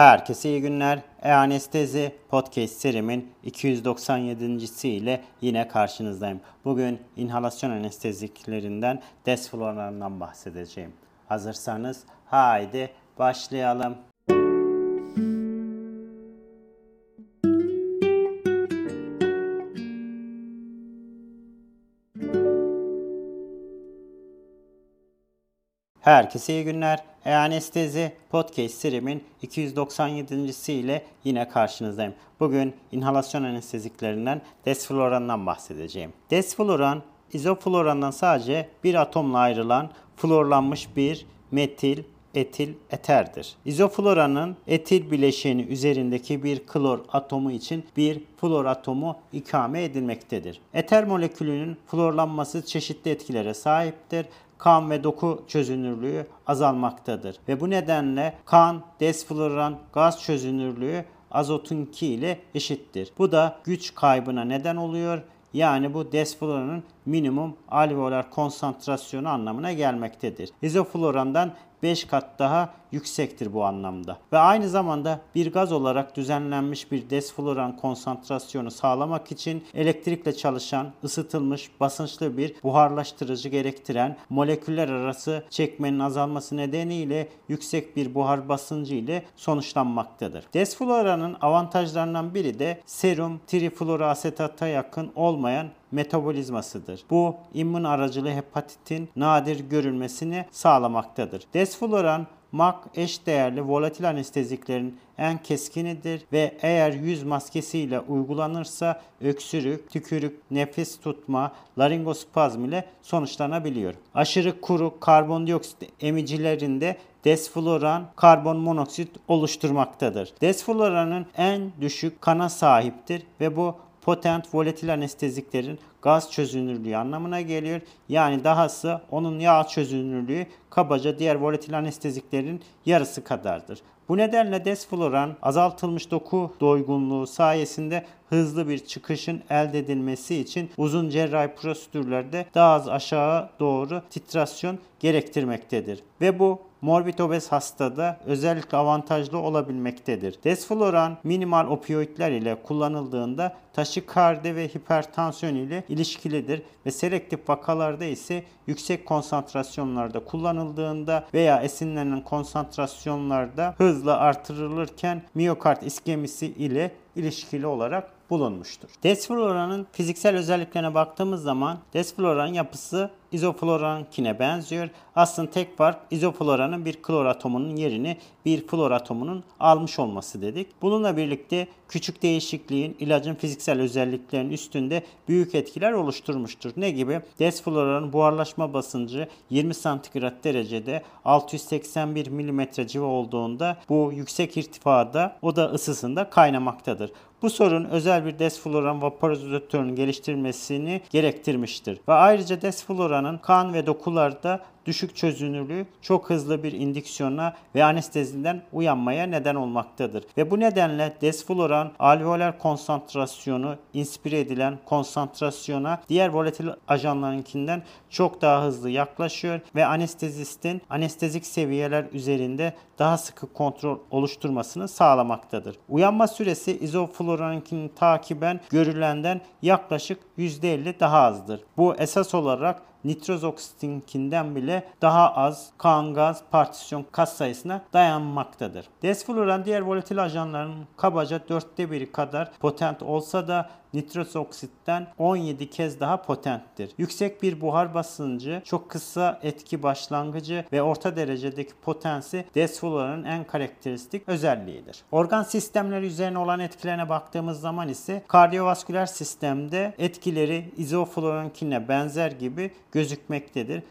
Herkese iyi günler. E-Anestezi Podcast serimin 297. ile yine karşınızdayım. Bugün inhalasyon anesteziklerinden desflura'ndan bahsedeceğim. Hazırsanız haydi başlayalım. Herkese iyi günler. E-Anestezi Podcast serimin 297. ile yine karşınızdayım. Bugün inhalasyon anesteziklerinden desflorandan bahsedeceğim. Desfloran, izoflorandan sadece bir atomla ayrılan florlanmış bir metil etil eterdir. İzofloranın etil bileşeni üzerindeki bir klor atomu için bir flor atomu ikame edilmektedir. Eter molekülünün florlanması çeşitli etkilere sahiptir kan ve doku çözünürlüğü azalmaktadır. Ve bu nedenle kan, desfloran, gaz çözünürlüğü azotunki ile eşittir. Bu da güç kaybına neden oluyor. Yani bu desfloranın minimum alveolar konsantrasyonu anlamına gelmektedir. İzoflorandan 5 kat daha yüksektir bu anlamda. Ve aynı zamanda bir gaz olarak düzenlenmiş bir desfloran konsantrasyonu sağlamak için elektrikle çalışan, ısıtılmış, basınçlı bir buharlaştırıcı gerektiren moleküller arası çekmenin azalması nedeniyle yüksek bir buhar basıncı ile sonuçlanmaktadır. Desfloranın avantajlarından biri de serum trifluoroasetata yakın olmayan metabolizmasıdır. Bu immün aracılı hepatitin nadir görülmesini sağlamaktadır. Desfloran MAC eş değerli volatil anesteziklerin en keskinidir ve eğer yüz maskesiyle uygulanırsa öksürük, tükürük, nefes tutma, laringospazm ile sonuçlanabiliyor. Aşırı kuru karbondioksit emicilerinde desfloran karbon monoksit oluşturmaktadır. Desfloranın en düşük kana sahiptir ve bu potent volatil anesteziklerin gaz çözünürlüğü anlamına geliyor. Yani dahası onun yağ çözünürlüğü kabaca diğer volatil anesteziklerin yarısı kadardır. Bu nedenle desfloran azaltılmış doku doygunluğu sayesinde hızlı bir çıkışın elde edilmesi için uzun cerrahi prosedürlerde daha az aşağı doğru titrasyon gerektirmektedir. Ve bu morbid obez hastada özellikle avantajlı olabilmektedir. Desfloran minimal opioidler ile kullanıldığında taşikardi ve hipertansiyon ile ilişkilidir ve selektif vakalarda ise yüksek konsantrasyonlarda kullanıldığında veya esinlenen konsantrasyonlarda hızla artırılırken miyokard iskemisi ile ilişkili olarak bulunmuştur. Desfloranın fiziksel özelliklerine baktığımız zaman desfloran yapısı izoflorankine benziyor. Aslında tek fark izofloranın bir klor atomunun yerini bir flor atomunun almış olması dedik. Bununla birlikte küçük değişikliğin ilacın fiziksel özelliklerinin üstünde büyük etkiler oluşturmuştur. Ne gibi? Desfloranın buharlaşma basıncı 20 santigrat derecede 681 mm civa olduğunda bu yüksek irtifada oda ısısında kaynamaktadır. Bu sorun özel bir desfloran vaporizatörünün geliştirmesini gerektirmiştir. Ve ayrıca desfloranın kan ve dokularda düşük çözünürlüğü çok hızlı bir indüksiyona ve anesteziden uyanmaya neden olmaktadır. Ve bu nedenle desfloran alveolar konsantrasyonu inspire edilen konsantrasyona diğer volatil ajanlarınkinden çok daha hızlı yaklaşıyor ve anestezistin anestezik seviyeler üzerinde daha sıkı kontrol oluşturmasını sağlamaktadır. Uyanma süresi izofloraninkinin takiben görülenden yaklaşık %50 daha azdır. Bu esas olarak nitroz oksitinkinden daha az kan gaz partisyon kas sayısına dayanmaktadır. Desfluran diğer volatil ajanların kabaca dörtte biri kadar potent olsa da nitros oksitten 17 kez daha potenttir. Yüksek bir buhar basıncı, çok kısa etki başlangıcı ve orta derecedeki potensi desfluranın en karakteristik özelliğidir. Organ sistemleri üzerine olan etkilerine baktığımız zaman ise kardiyovasküler sistemde etkileri izoflurankine benzer gibi gözükmektedir.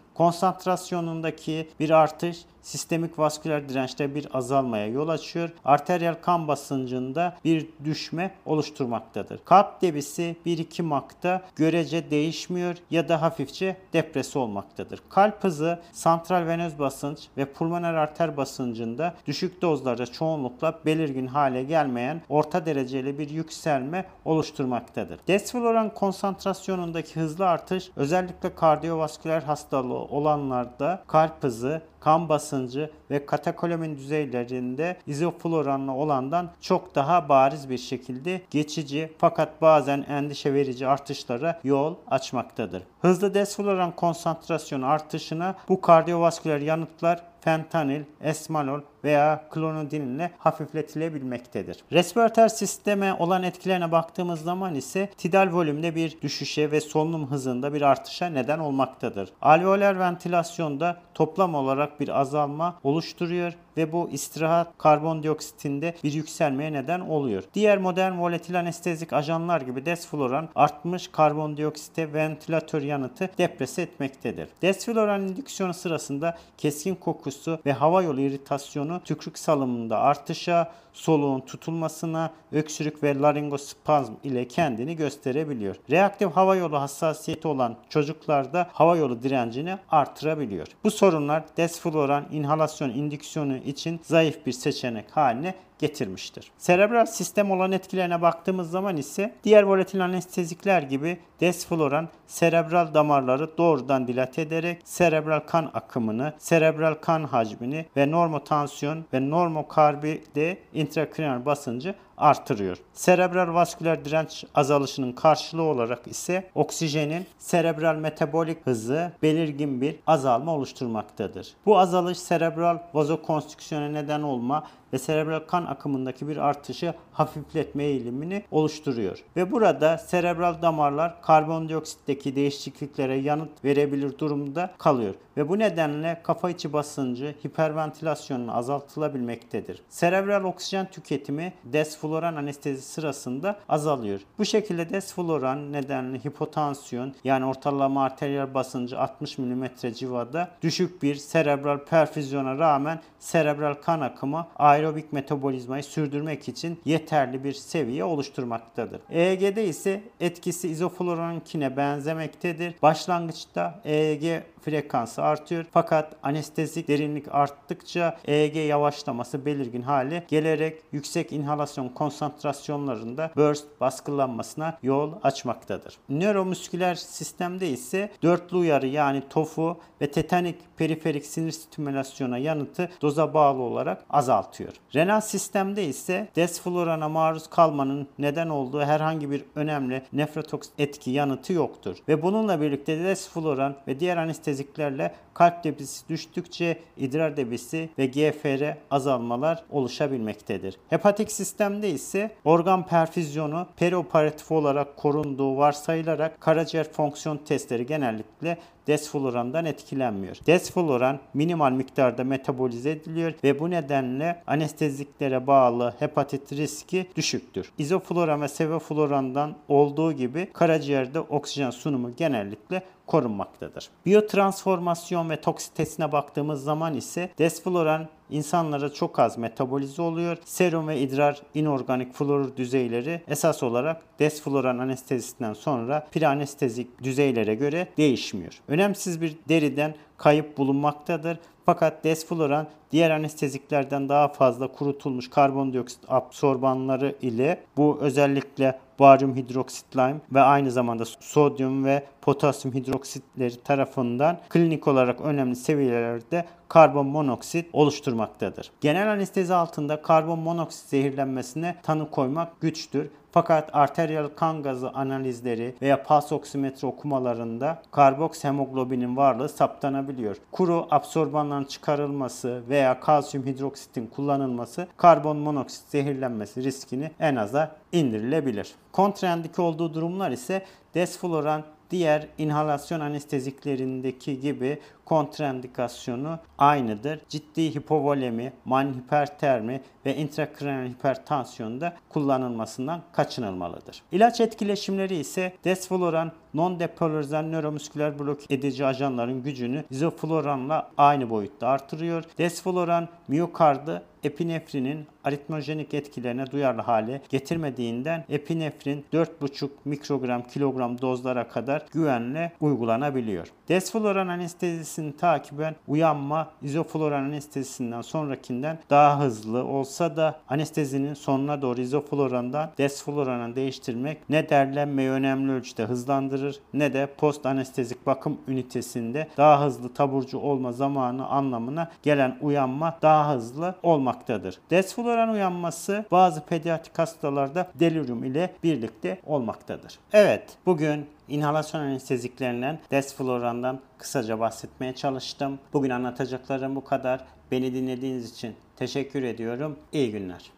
Konsantrasyonundaki bir artış sistemik vasküler dirençte bir azalmaya yol açıyor. Arteriyel kan basıncında bir düşme oluşturmaktadır. Kalp debisi 1-2 makta görece değişmiyor ya da hafifçe depresi olmaktadır. Kalp hızı santral venöz basınç ve pulmoner arter basıncında düşük dozlarda çoğunlukla belirgin hale gelmeyen orta dereceli bir yükselme oluşturmaktadır. Desfloran konsantrasyonundaki hızlı artış özellikle kardiyovasküler hastalığı olanlarda kalp hızı kan basıncı ve katekolamin düzeylerinde izofluoranlı olandan çok daha bariz bir şekilde geçici fakat bazen endişe verici artışlara yol açmaktadır. Hızlı desfloran konsantrasyon artışına bu kardiyovasküler yanıtlar fentanil, esmalol veya klonidin ile hafifletilebilmektedir. Respiratör sisteme olan etkilerine baktığımız zaman ise tidal volümde bir düşüşe ve solunum hızında bir artışa neden olmaktadır. Alveoler ventilasyonda toplam olarak bir azalma oluşturuyor ve bu istirahat karbondioksitinde bir yükselmeye neden oluyor. Diğer modern volatil anestezik ajanlar gibi desfloran artmış karbondioksite ventilatör yanıtı deprese etmektedir. Desfloran indüksiyonu sırasında keskin kokusu ve hava yolu iritasyonu tükürük salımında artışa, soluğun tutulmasına, öksürük ve laringospazm ile kendini gösterebiliyor. Reaktif hava yolu hassasiyeti olan çocuklarda hava yolu direncini artırabiliyor. Bu sorunlar desfloran inhalasyon indüksiyonu için zayıf bir seçenek haline getirmiştir. Serebral sistem olan etkilerine baktığımız zaman ise diğer volatil anestezikler gibi desfloran serebral damarları doğrudan dilate ederek serebral kan akımını, serebral kan hacmini ve normotansiyon ve normokarbide intrakraniyal basıncı artırıyor. Serebral vasküler direnç azalışının karşılığı olarak ise oksijenin serebral metabolik hızı belirgin bir azalma oluşturmaktadır. Bu azalış serebral vazokonstrüksiyona neden olma ve serebral kan akımındaki bir artışı hafifletme eğilimini oluşturuyor. Ve burada serebral damarlar karbondioksitteki değişikliklere yanıt verebilir durumda kalıyor. Ve bu nedenle kafa içi basıncı hiperventilasyonun azaltılabilmektedir. Serebral oksijen tüketimi desfloran anestezi sırasında azalıyor. Bu şekilde desfloran nedenli hipotansiyon yani ortalama arteriyel basıncı 60 mm civarında düşük bir serebral perfüzyona rağmen serebral kan akımı aerobik metabolizmayı sürdürmek için yeterli bir seviye oluşturmaktadır. EEG'de ise etkisi izofluorankine benzemektedir. Başlangıçta EEG frekansı artıyor. Fakat anestezik derinlik arttıkça EEG yavaşlaması belirgin hale gelerek yüksek inhalasyon konsantrasyonlarında burst baskılanmasına yol açmaktadır. Nöromüsküler sistemde ise dörtlü uyarı yani TOFU ve tetanik periferik sinir stimülasyona yanıtı doza bağlı olarak azaltıyor. Renal sistemde ise desflorana maruz kalmanın neden olduğu herhangi bir önemli nefrotoks etki yanıtı yoktur. Ve bununla birlikte desfloran ve diğer anesteziklerle kalp debisi düştükçe idrar debisi ve GFR azalmalar oluşabilmektedir. Hepatik sistemde ise organ perfüzyonu perioperatif olarak korunduğu varsayılarak karaciğer fonksiyon testleri genellikle desflorandan etkilenmiyor. Desfloran minimal miktarda metabolize ediliyor ve bu nedenle anesteziklere bağlı hepatit riski düşüktür. İzofloran ve sevoflorandan olduğu gibi karaciğerde oksijen sunumu genellikle korunmaktadır. Biyotransformasyon ve toksitesine baktığımız zaman ise desfloran insanlara çok az metabolize oluyor. Serum ve idrar inorganik florür düzeyleri esas olarak desfloran anestezisinden sonra preanestezik düzeylere göre değişmiyor. Önemsiz bir deriden kayıp bulunmaktadır. Fakat desfloran diğer anesteziklerden daha fazla kurutulmuş karbondioksit absorbanları ile bu özellikle baryum hidroksit lime ve aynı zamanda sodyum ve potasyum hidroksitleri tarafından klinik olarak önemli seviyelerde karbon monoksit oluşturmaktadır. Genel anestezi altında karbon monoksit zehirlenmesine tanı koymak güçtür. Fakat arteriyel kan gazı analizleri veya pulse oksimetre okumalarında karboks hemoglobinin varlığı saptanabiliyor. Kuru absorbanların çıkarılması veya kalsiyum hidroksitin kullanılması karbon monoksit zehirlenmesi riskini en aza indirilebilir. Kontraindike olduğu durumlar ise desfloran diğer inhalasyon anesteziklerindeki gibi kontraindikasyonu aynıdır. Ciddi hipovolemi, mani hipertermi ve intrakraniyal hipertansiyonda kullanılmasından kaçınılmalıdır. İlaç etkileşimleri ise desfloran non-depolarizan nöromüsküler blok edici ajanların gücünü izofloranla aynı boyutta artırıyor. Desfloran miyokardı epinefrinin aritmojenik etkilerine duyarlı hale getirmediğinden epinefrin 4,5 mikrogram kilogram dozlara kadar güvenle uygulanabiliyor. Desfloran anestezisi anestezisini takiben uyanma izofluoran anestezisinden sonrakinden daha hızlı olsa da anestezinin sonuna doğru izofluorandan desflurana değiştirmek ne derlenmeyi önemli ölçüde hızlandırır ne de post anestezik bakım ünitesinde daha hızlı taburcu olma zamanı anlamına gelen uyanma daha hızlı olmaktadır. Desfluran uyanması bazı pediatrik hastalarda delirium ile birlikte olmaktadır. Evet, bugün inhalasyon anesteziklerinden desflurandan kısaca bahsetmeye çalıştım. Bugün anlatacaklarım bu kadar. Beni dinlediğiniz için teşekkür ediyorum. İyi günler.